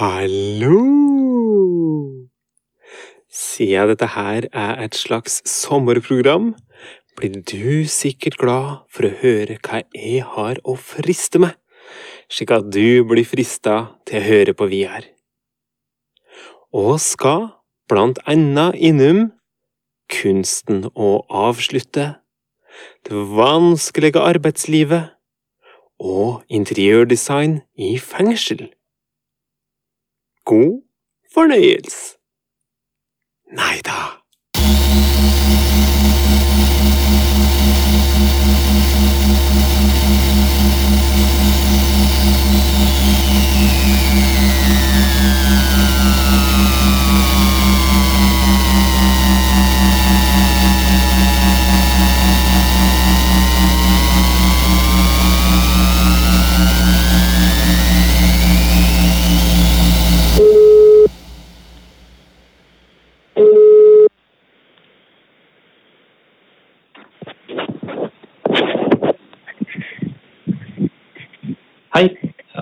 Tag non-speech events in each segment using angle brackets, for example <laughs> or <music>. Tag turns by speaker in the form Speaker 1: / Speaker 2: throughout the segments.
Speaker 1: Hallo! Siden dette her er et slags sommerprogram, blir du sikkert glad for å høre hva jeg har å friste med, slik at du blir frista til å høre på videre. Og skal blant annet innom kunsten å avslutte, det vanskelige arbeidslivet og interiørdesign i fengsel. God fornøyelse! Nei da.
Speaker 2: Hei,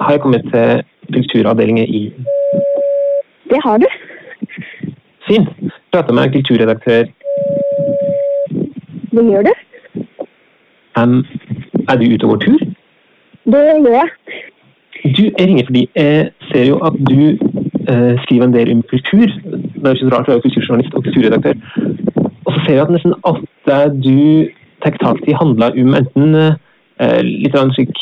Speaker 2: har jeg kommet til kulturavdelingen i
Speaker 3: Det har du.
Speaker 2: Fint. Prater med kulturredaktør.
Speaker 3: Det gjør du.
Speaker 2: Um, er du ute og går tur?
Speaker 3: Det gjør jeg.
Speaker 2: Du, jeg ringer fordi jeg ser jo at du eh, skriver en del om kultur. Det er jo ikke så rart, du er jo kulturjournalist og kulturredaktør. Og så ser jeg at nesten alt det du tar tak i, handler om enten eh, litt slik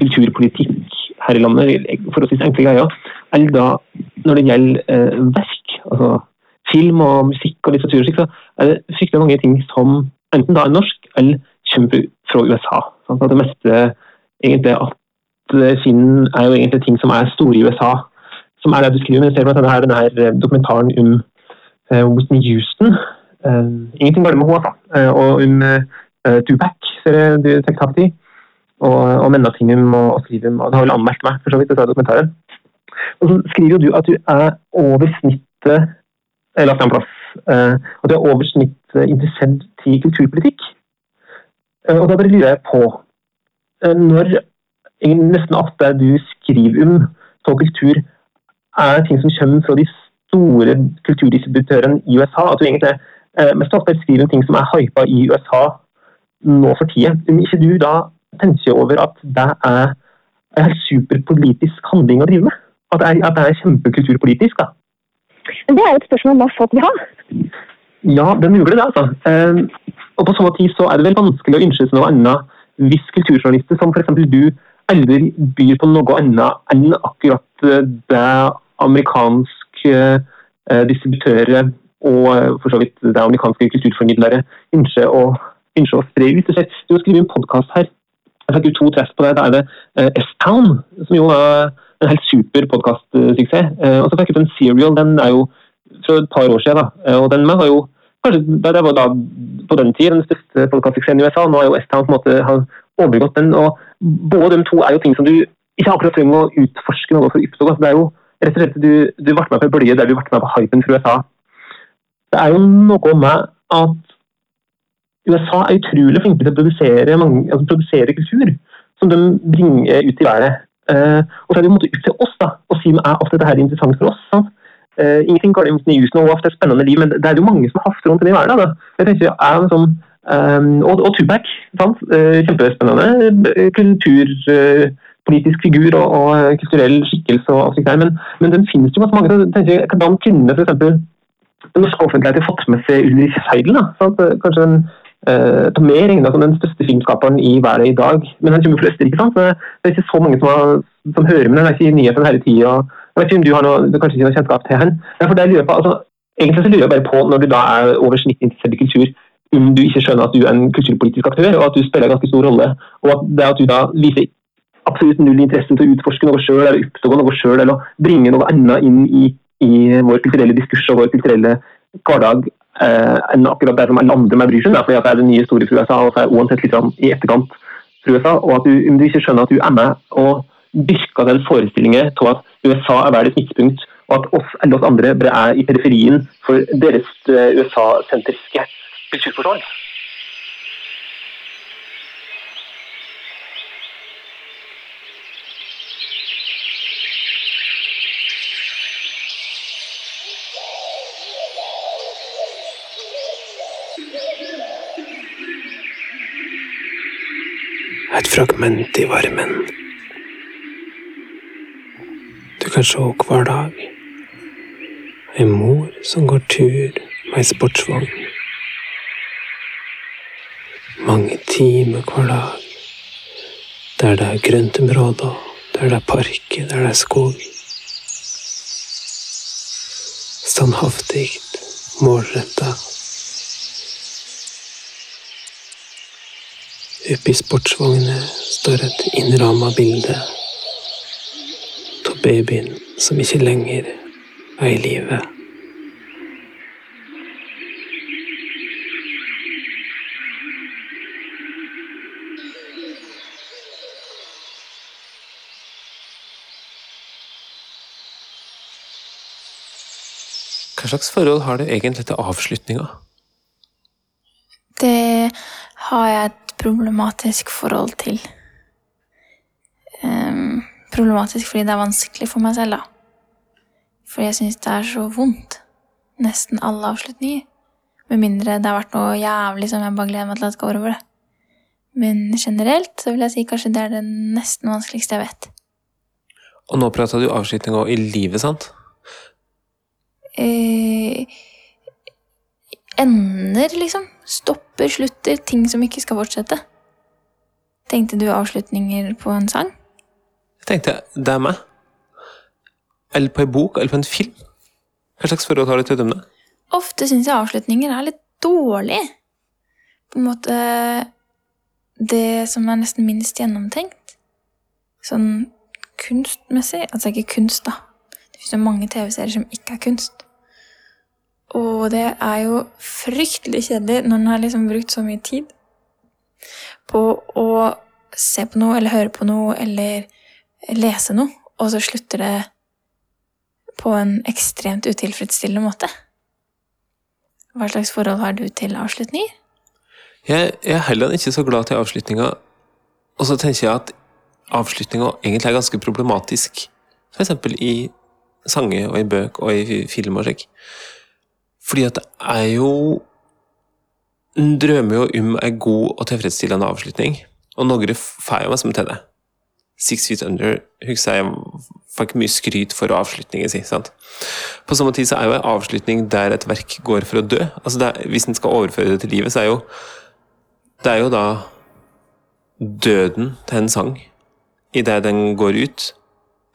Speaker 2: kulturpolitikk her i landet, forholdsvis enkle greier, eller da når det gjelder eh, verk, altså film og musikk og litteratur, så er det fryktelig mange ting som enten da er norsk eller kommer fra USA. Sånn det meste egentlig at Finn er jo egentlig ting som er store i USA, som er det du skriver. Men ser blant annet her denne eh, dokumentaren om eh, Whitney Houston. Eh, ingenting galt med henne, altså. Eh, og om eh, Tupac, ser jeg du tar tak i. Og, og Mennatingum og, og Skrivum. Og det har vel anmeldt meg, for så vidt, dette dokumentaren. Og så skriver jo du at du er over snittet Jeg at plass. eh, at du er over snittet interessert i kulturpolitikk. Eh, og da bare lurer jeg på eh, Når nesten alt det du skriver om på kultur, er ting som kommer fra de store kulturdistributørene i USA. At du egentlig eh, mest ofte skriver om ting som er hypa i USA nå for tida. Om ikke du da tenker over at det er en superpolitisk handling å drive med? At det er, at det er kjempekulturpolitisk? da?
Speaker 3: Men det er jo et spørsmål hva folk vil ha.
Speaker 2: Ja, det er mulig det, altså. Eh, og på samme tid så er det vel vanskelig å ønske seg noe annet hvis kulturjournalister som f.eks. du aldri byr på noe annet enn akkurat eh, det amerikanske eh, distributører og eh, for så vidt det amerikanske kulturformidlere ønsker å, ønsker å spre ut. Du har skrevet en podkast her. Jeg fikk jo to treff på det. Da er det eh, S-Town, som jo er en helt super podkastsuksess. Eh, og så fikk jeg ut en Serial. Den er jo fra et par år siden. da, eh, og den var jo kanskje det var da på den tid den største podkastsuksessen i USA. Nå er jo S-Town på en måte har overgått den. og Både de to er jo ting som du ikke akkurat trenger å utforske noe for å oppdage. Det er jo rett og slett du, du ble med på en bølge der du ble med på hypen fra USA. Det er jo noe med at USA er utrolig flinke til å produsere, mange, altså produsere kultur som de bringer ut i været. Uh, og så er det jo en måte opp til oss da, å si om er dette her interessant for oss. sant? Uh, ingenting går med Newsen og ofte et spennende liv, men det er jo mange som hafter rundt i verden. Da. Jeg tenker, er sånn, eh, og, og Tupac, sant? Eh, kjempespennende eh, kulturpolitisk figur og, og kulturell skikkelse og alt slikt der, men, men den finnes jo ganske mange. så tenker jeg, Hvordan kunne eksempel den norske offentligheten fått med seg Ulrich Seidel? da, sant? Kanskje den eh, ta mer regna som den største filmskaperen i verden i dag. Men han kommer fra Østerrike, sant? så det er ikke så mange som, har, som hører med den. Det er ikke i nyhetene hele tida. Jeg vet ikke om du har noe, du kanskje ikke noe kjennskap til han. Det lurer på, altså, egentlig så lurer jeg bare på, når du da er over snittet interessert i kultur, om du ikke skjønner at du er en kulturpolitisk aktør, og at du spiller en ganske stor rolle. Og at det at du da viser absolutt null interesse til å utforske noe sjøl, eller oppdage noe sjøl, eller bringe noe annet inn i, i vår kulturelle diskurs og vår kulturelle hverdag eh, enn akkurat det som alle andre med bryr seg fordi at det er den nye store fra USA, og så er uansett litt sånn i etterkant fra USA, og at du, du ikke skjønner at du er med og dyrker den forestillingen av at USA er verdens midtpunkt, og at oss eller oss andre bare er i periferien for deres eh, USA-sentriske kulturforståelse.
Speaker 1: Et fragment i varmen. Du kan se hver dag ei mor som går tur med ei sportsvogn. Mange timer hver dag der det er grøntområder, der det er parker, der det er skog. Standhaftig, målretta. Oppi sportsvogner står et innramma bilde av babyen som ikke lenger er i live. Hva slags forhold har du egentlig til avslutninga?
Speaker 4: Det har jeg et problematisk forhold til. Um, problematisk fordi det er vanskelig for meg selv, da. Fordi jeg syns det er så vondt. Nesten alle avslutninger. Med mindre det har vært noe jævlig som jeg bare gleder meg til at går over det. Men generelt så vil jeg si kanskje det er det nesten vanskeligste jeg vet.
Speaker 1: Og nå prata du avslutninga i livet, sant?
Speaker 4: eh, ender, liksom. Stopper, slutter. Ting som ikke skal fortsette. Tenkte du avslutninger på en sang?
Speaker 1: Jeg tenkte, det er meg. Eller på ei bok, eller på en film. Hva slags forhold har du til dem?
Speaker 4: Ofte syns jeg avslutninger er litt dårlig. På en måte Det som er nesten minst gjennomtenkt. Sånn kunstmessig. Altså ikke kunst, da. Det finnes jo mange TV-serier som ikke er kunst. Og det er jo fryktelig kjedelig når en har liksom brukt så mye tid på å se på noe eller høre på noe eller lese noe, og så slutter det på en ekstremt utilfredsstillende måte. Hva slags forhold har du til avslutninger?
Speaker 1: Jeg, jeg er heller ikke så glad til avslutninga. Og så tenker jeg at avslutninga egentlig er ganske problematisk. Eksempel i sanger og i bøk og i film og slik. Fordi at det er jo En drømmer jo om en god og tilfredsstillende avslutning, og noen får jo meg som til det. Six Feet Under husker jeg fikk mye skryt for avslutningen sin. sant? På samme tid så er jo en avslutning der et verk går for å dø. Altså er, Hvis en skal overføre det til livet, så er jo det er jo da døden til en sang idet den går ut.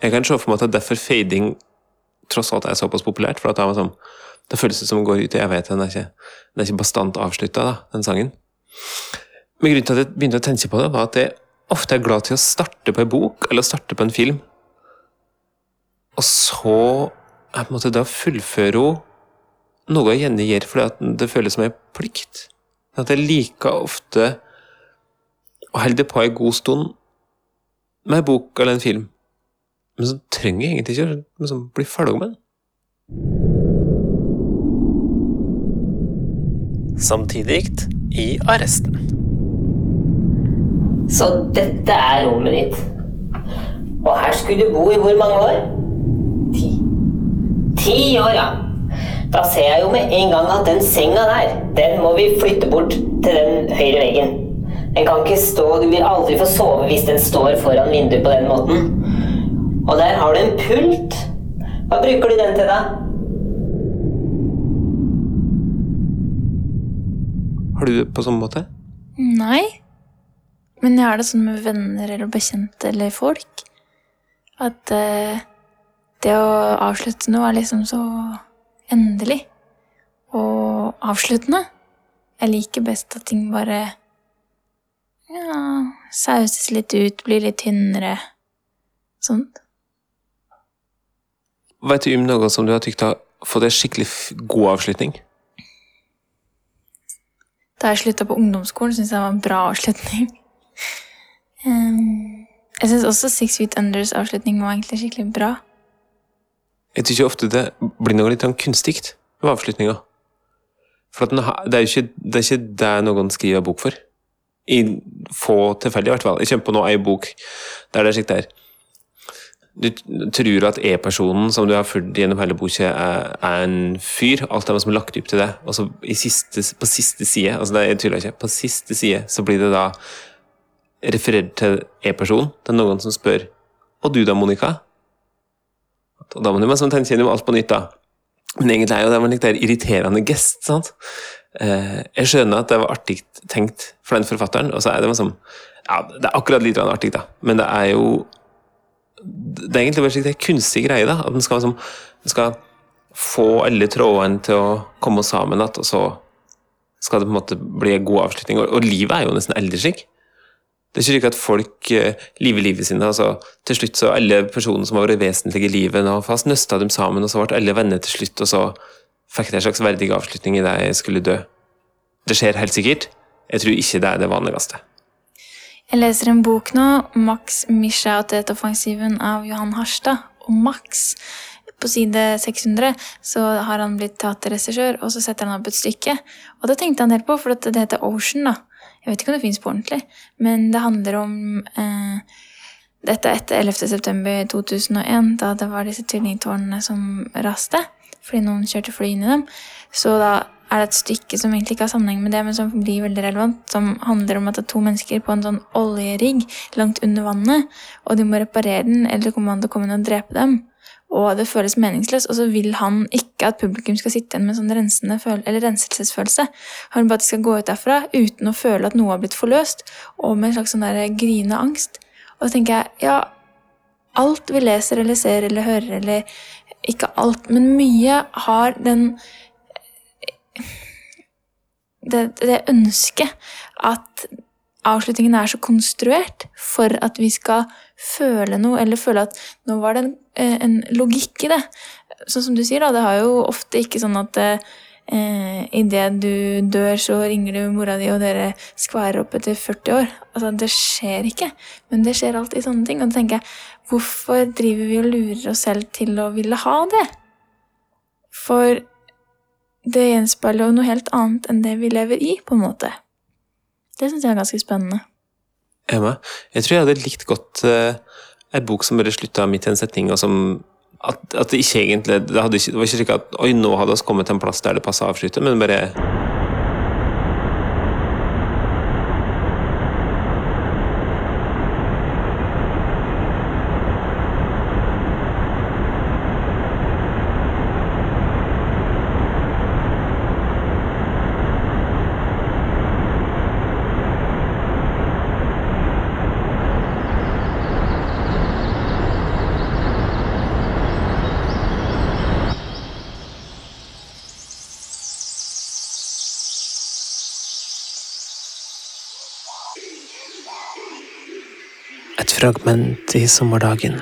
Speaker 1: Jeg kan se for meg at det er derfor fading tross alt er såpass populært. for at Det, er sånn, det føles som den går ut i evigheten. Den er ikke, den er ikke bastant avslutta, den sangen. Men grunnen til at jeg begynte å tenke på det, var at jeg ofte er glad til å starte på en bok eller starte på en film, og så jeg på en måte da fullfører hun noe jeg gjerne gjør fordi det føles som en plikt. At jeg liker ofte å holde på en god stund med en bok eller en film, men så trenger jeg egentlig ikke å liksom, bli ferdig med den. Samtidig i arresten.
Speaker 5: Så dette er rommet ditt. Og her skulle du bo i hvor mange år? Ti. Ti år, ja. Da ser jeg jo med en gang at den senga der, den må vi flytte bort til den høyre veggen. Den kan ikke stå Du vil aldri få sove hvis den står foran vinduet på den måten. Og der har du en pult. Hva bruker du den til, da?
Speaker 1: Har du på samme måte?
Speaker 4: Nei. Men jeg har det sånn med venner eller bekjente eller folk. At eh, det å avslutte noe er liksom så endelig og avsluttende. Jeg liker best at ting bare ja, sauses litt ut, blir litt tynnere. Sånt.
Speaker 1: Vet du om noe som du har tykt har fått en skikkelig god avslutning?
Speaker 4: Da jeg slutta på ungdomsskolen, syntes jeg det var en bra avslutning. <laughs> Um, jeg syns også Six Feet Unders avslutning var egentlig skikkelig bra.
Speaker 1: Jeg syns ofte det blir noe litt sånn kunstig med avslutninga. For det, er jo ikke, det ikke det noen skriver bok for. I få tilfeller, i hvert fall. Jeg kommer på nå ei bok der det er slikt der Du tror at E-personen som du har fulgt gjennom hele boka, er, en fyr. Alt er som er lagt opp til det. Og så siste, på siste side altså det, jeg tuller ikke, på siste side så blir det da referert til E-personen. Det er noen som spør Og du da, Monica? Og da må du liksom tenke gjennom alt på nytt, da. Men egentlig er jo det en litt der irriterende gest. sant? Eh, jeg skjønner at det var artig tenkt for den forfatteren, og så er det liksom Ja, det er akkurat litt artig, da, men det er jo Det er egentlig bare en kunstig greie, da. At den skal, liksom, skal få alle trådene til å komme sammen igjen, og så skal det på en måte bli en god avslutning. Og, og livet er jo nesten aldri slik. Det er ikke slik at folk uh, lever livet sine. altså Til slutt så alle personene som har vært vesentlige i livet, nå fast nøsta dem sammen, og så ble alle venner til slutt, og så fikk det en slags verdig avslutning i det jeg skulle dø. Det skjer helt sikkert. Jeg tror ikke det er det vanligste.
Speaker 4: Jeg leser en bok nå, Max Mischa-offensiven av Johan Harstad. Og Max, på side 600, så har han blitt teaterregissør, og så setter han opp et stykke. Og det tenkte han helt på, for det heter Ocean, da. Jeg vet ikke om det fins på ordentlig, men det handler om eh, Dette er etter 11. september 2001, da det var disse tvillingtårnene som raste fordi noen kjørte fly inn i dem. Så da er det et stykke som egentlig ikke har sammenheng med det, men som blir veldig relevant, som handler om at det er to mennesker på en sånn oljerigg langt under vannet, og de må reparere den, eller kommer han til å komme inn og drepe dem. Og det føles meningsløst, og så vil han ikke at publikum skal sitte igjen med en sånn rensende eller renselsesfølelse. Han vil bare at de skal gå ut derfra uten å føle at noe har blitt forløst, og med en slags sånn der gryende angst. Og så tenker jeg, ja, alt vi leser eller ser eller hører eller ikke alt, men mye har den det, det ønsket at avslutningen er så konstruert for at vi skal føle noe, eller føle at nå var det en, eh, en logikk i det. Sånn som du sier, da, det har jo ofte ikke sånn at eh, idet du dør, så ringer du mora di, og dere skværer opp etter 40 år. Altså, det skjer ikke, men det skjer alltid sånne ting. Og da tenker jeg, hvorfor driver vi og lurer oss selv til å ville ha det? For det gjenspeiler jo noe helt annet enn det vi lever i, på en måte. Det syns jeg er ganske spennende.
Speaker 1: Er jeg tror jeg hadde likt godt uh, en bok som bare slutta midt i en setning, og som at, at det ikke egentlig det, ikke, det var ikke slik at oi, nå hadde vi kommet til en plass der det passa å avslutte, men bare Et fragment i sommerdagen.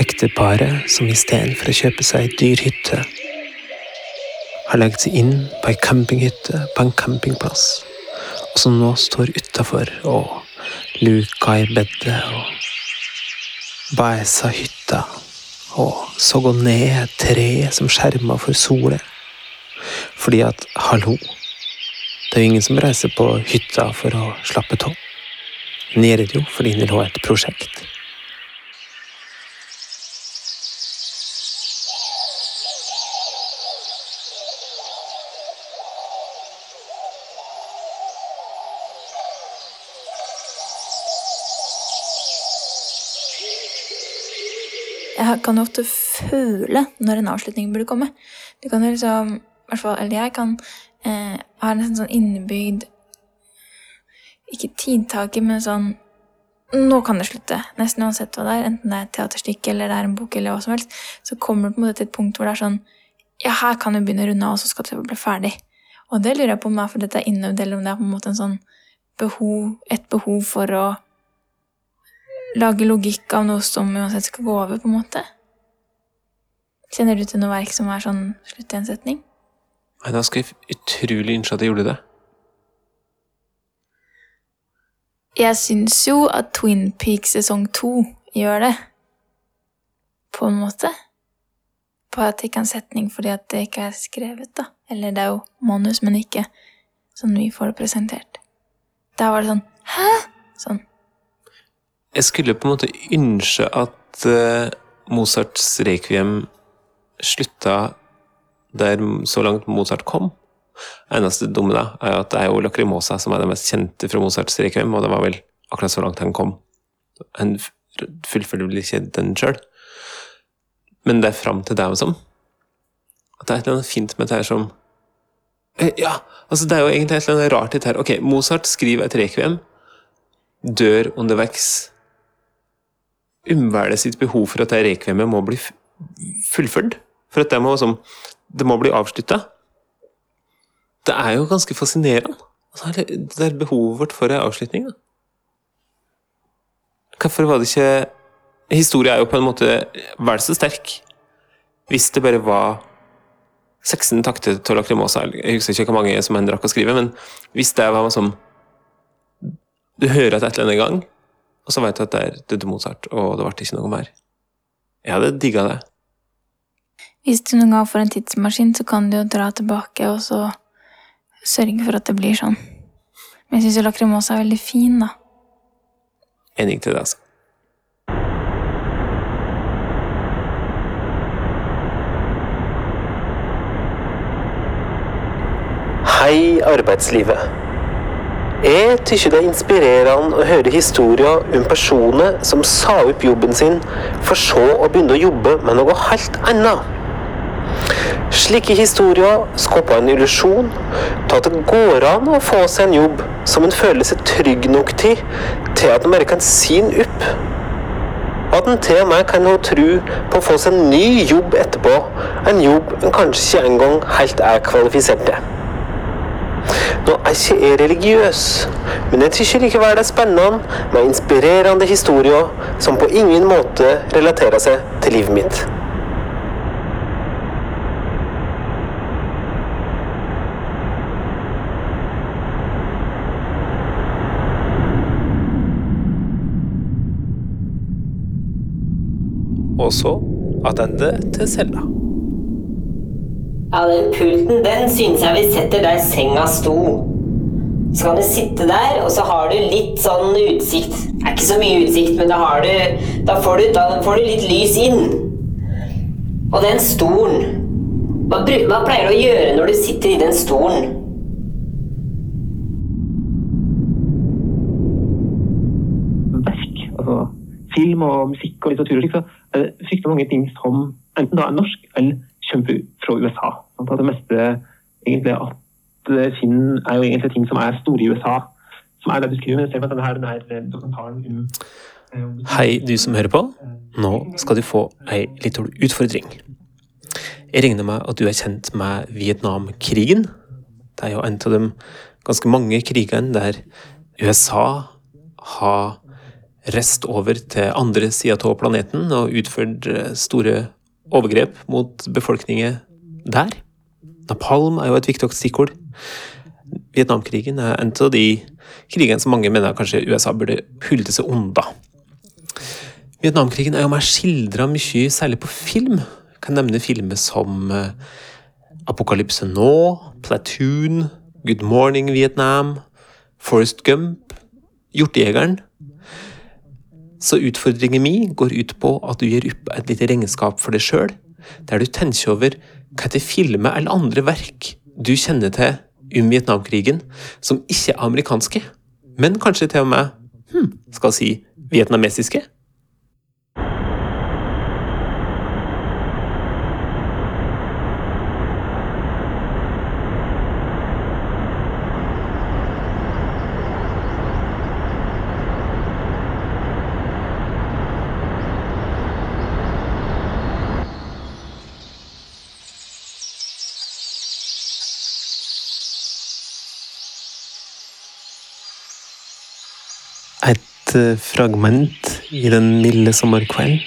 Speaker 1: Ekteparet som istedenfor å kjøpe seg ei dyr hytte, har lagt seg inn på ei campinghytte på en campingplass, og som nå står utafor og luka i bedet og bæsa hytta og så gå ned treet som skjerma for solet. Fordi at, hallo, det er jo ingen som reiser på hytta for å slappe av. Jo fordi det lå et prosjekt.
Speaker 4: Jeg kan jo ofte føle når en avslutning burde komme. Du kan jo liksom, hvert fall, eller jeg kan eh, ha en sånn innebygd Ikke tidtaker, men sånn Nå kan det slutte. Nesten uansett hva det er. Enten det er et teaterstykke eller det er en bok, eller hva som helst, så kommer det til et punkt hvor det er sånn Ja, her kan du begynne å runde av, og så skal det bli ferdig. Og det lurer jeg på om det er fordi dette er innøvd, eller om det er på en måte en sånn behov, et behov for å lage logikk av noe som uansett skal gå over, på en måte. Kjenner du til noe verk som er sånn slutt i en setning?
Speaker 1: Nei, Da skal jeg utrolig ønske at jeg gjorde det.
Speaker 4: Jeg syns jo at Twin Peaks sesong to gjør det. På en måte. På at det ikke er en setning fordi at det ikke er skrevet, da. Eller det er jo manus, men ikke sånn vi får det presentert. Da var det sånn Hæ? Sånn.
Speaker 1: Jeg skulle på en måte ønske at eh, Mozarts rekviem slutta der så langt Mozart kom. Eneste dumme da, er at det er jo Lacrimosa som er det mest kjente fra Mozarts rekvem, og det var vel akkurat så langt han kom. Han fullførte vel ikke den sjøl, men det er fram til deg og. At det er et eller annet fint med det her som Eh, Ja, altså det er jo egentlig et eller annet rart i dette. Ok, Mozart skriver et rekvem, dør underveis, umvelger sitt behov for at det rekvemmet må bli fullført. For at det må, det må bli avslutta. Det er jo ganske fascinerende. Altså, det er behovet vårt for en avslutning. Da. Hvorfor var det ikke Historie er jo på en måte vel så sterk hvis det bare var 16 takter til Lacrimosa. Jeg husker ikke hvor mange som han rakk å skrive, men hvis det var som Du hører at et eller annet gang, og så vet du at det er døde Mozart, og det ble ikke noe mer. Jeg hadde digga det.
Speaker 4: Hvis du noen gang får en tidsmaskin, så kan du jo dra tilbake og så sørge for at det blir sånn. Men jeg syns jo Lacrimosa er veldig fin, da.
Speaker 1: Enig til det, altså. Hei, arbeidslivet. Jeg tykker det er inspirerende å høre historier om personer som sa opp jobben sin, for så å begynne å jobbe med noe helt annet. Slike historier skaper en illusjon til at det går an å få seg en jobb som en føler seg trygg nok til, til at en bare kan si den opp. At en til og med kan ha tro på å få seg en ny jobb etterpå, en jobb en kanskje ikke engang helt er kvalifisert til. Nå er ikke jeg religiøs, men jeg syns likevel det er spennende med inspirerende historier som på ingen måte relaterer seg til livet mitt. Og så attende til cella.
Speaker 5: Ja, den pulten, den synes jeg vi setter der senga sto. Så kan du sitte der, og så har du litt sånn utsikt. Det er ikke så mye utsikt, men da, du, da, får, du, da får du litt lys inn. Og den stolen hva pleier du å gjøre når du sitter i den stolen?
Speaker 2: verk, altså film og musikk og litteratur, og slik, så er det fryktelig mange ting som enten da er norsk eller kommer fra USA. Sant? Det meste egentlig at det er jo egentlig ting som er store i USA, som er det du skriver. Men ser på denne, her, denne her dokumentaren om eh,
Speaker 1: Hei, du som hører på. Nå skal du få ei lita utfordring. Jeg regner med at du er kjent med Vietnamkrigen. Det er jo en av de ganske mange krigene der USA har reist over til andre sida av planeten og utført eh, store overgrep mot befolkningen der. Napalm er jo et viktig stikkord. Vietnamkrigen er en av de krigene som mange mener kanskje USA burde hulte seg unna. Vietnamkrigen er jo mer skildra mye, særlig på film. Jeg kan nevne filmer som eh, Apokalypse nå, Platoon, Good Morning Vietnam, Forest Gump, Hjortejegeren. Så utfordringen min går ut på at du gjør opp et lite regnskap for deg sjøl, der du tenker over hva etter filmer eller andre verk du kjenner til om Vietnamkrigen som ikke er amerikanske, men kanskje til og med hm, skal si vietnamesiske? Eh, fragment i den milde sommerkvelden.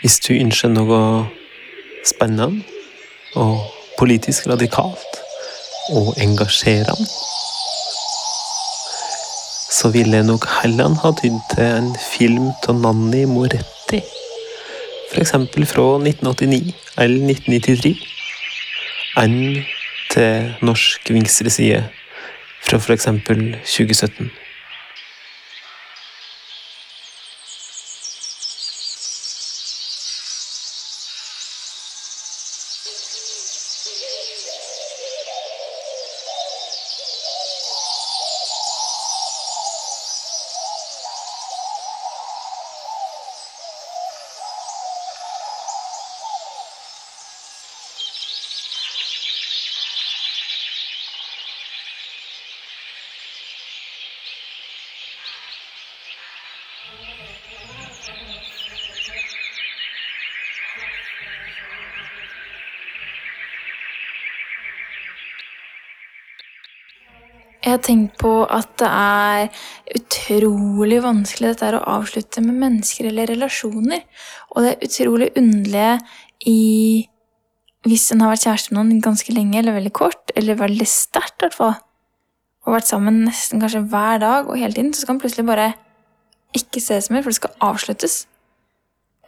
Speaker 1: Hvis du ønsker noe spennende og politisk radikalt og engasjerende, så ville jeg nok heller ha tydd til en film av Nanni Moretti. Eksempel fra 1989 eller 1993. Enn til norsk venstreside fra eksempel 2017.
Speaker 4: Jeg har tenkt på at det er utrolig vanskelig dette å avslutte med mennesker eller relasjoner. Og det er utrolig underlige i Hvis en har vært kjæreste med noen ganske lenge eller veldig kort, eller veldig sterkt i hvert fall, og vært sammen nesten kanskje hver dag og hele tiden, så skal en plutselig bare ikke ses mer, for det skal avsluttes.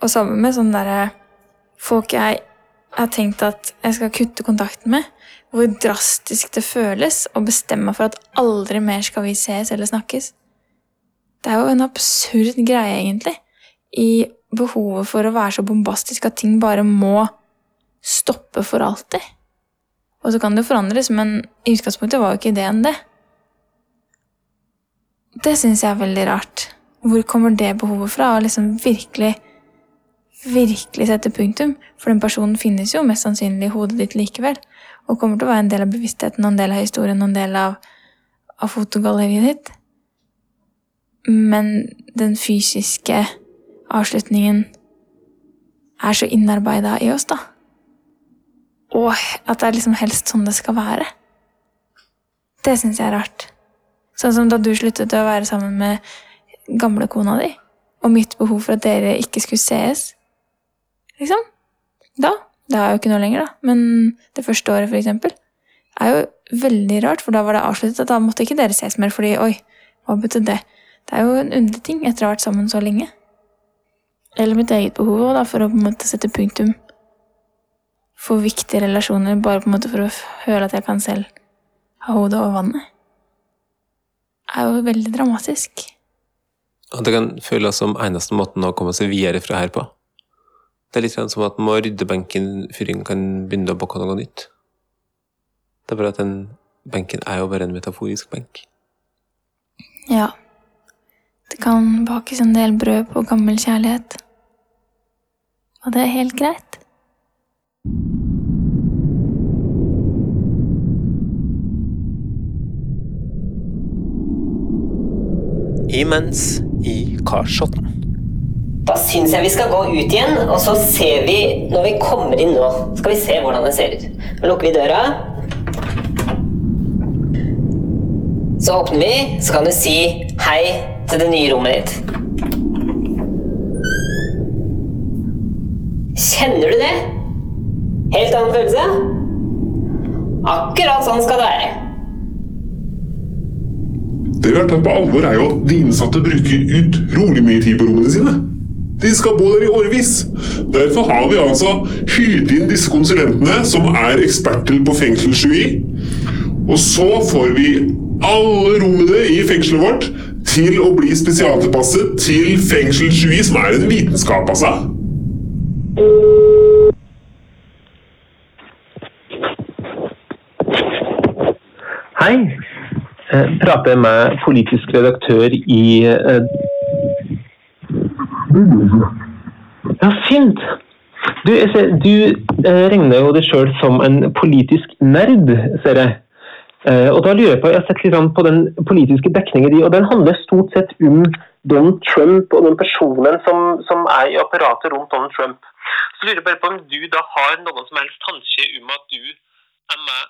Speaker 4: Og sammen med sånne derre folk jeg har tenkt at jeg skal kutte kontakten med, hvor drastisk det føles å bestemme for at aldri mer skal vi ses eller snakkes. Det er jo en absurd greie, egentlig, i behovet for å være så bombastisk at ting bare må stoppe for alltid. Og så kan det jo forandres, men i utgangspunktet var jo ikke ideen det. Det syns jeg er veldig rart. Hvor kommer det behovet fra? Å liksom virkelig, virkelig sette punktum? For den personen finnes jo mest sannsynlig i hodet ditt likevel, og kommer til å være en del av bevisstheten, og en del av historien, og en del av, av fotogalleriet ditt. Men den fysiske avslutningen er så innarbeida i oss, da. Og at det er liksom helst sånn det skal være. Det syns jeg er rart. Sånn som da du sluttet å være sammen med gamle kona di, og mitt behov for at dere ikke skulle sees. Liksom. Da. Det er jo ikke noe lenger, da. Men det første året, eksempel, er jo veldig rart, for da var det avsluttet da måtte ikke dere ses mer, fordi oi, hva betød det? Det er jo en underlig ting etter å ha vært sammen så lenge. Eller mitt eget behov da, for å på en måte sette punktum for viktige relasjoner, bare på en måte for å føle at jeg kan selv ha hodet over vannet. Det er jo veldig dramatisk.
Speaker 1: At det kan føles som eneste måten å komme seg videre fra her på. Det er litt som at man må rydde benken før en kan begynne å bakke noe nytt. Det er bare at den benken er jo bare en metaforisk benk.
Speaker 4: Ja. Det kan bakes en del brød på gammel kjærlighet. Og det er helt greit.
Speaker 1: Imens i Karsotten.
Speaker 5: Da syns jeg vi skal gå ut igjen, og så ser vi når vi kommer inn nå. Skal vi se hvordan det ser ut. Nå lukker vi døra. Så åpner vi, så kan du si hei til det nye rommet ditt. Kjenner du det? Helt annen følelse? Akkurat sånn skal det være.
Speaker 6: Det vi har tatt på alvor, er jo at de innsatte bruker utrolig mye tid på rommene sine. De skal bo der i årevis. Derfor har vi altså hyrt inn disse konsulentene, som er eksperter på fengselsjui. Og så får vi alle rommene i fengselet vårt til å bli spesialtilpasset til fengselsjui, som er en vitenskap, altså.
Speaker 2: Hei. Jeg prater med politisk redaktør i eh, Ja, fint. Du, ser, du eh, regner jo deg sjøl som en politisk nerd, ser jeg. Eh, og da lurer Jeg på, jeg har sett litt på den politiske dekningen din, og den handler stort sett om Donald Trump og den personen som, som er i apparatet rundt Donald Trump. Så lurer jeg bare på om du da har noen som helst tanke om at du er med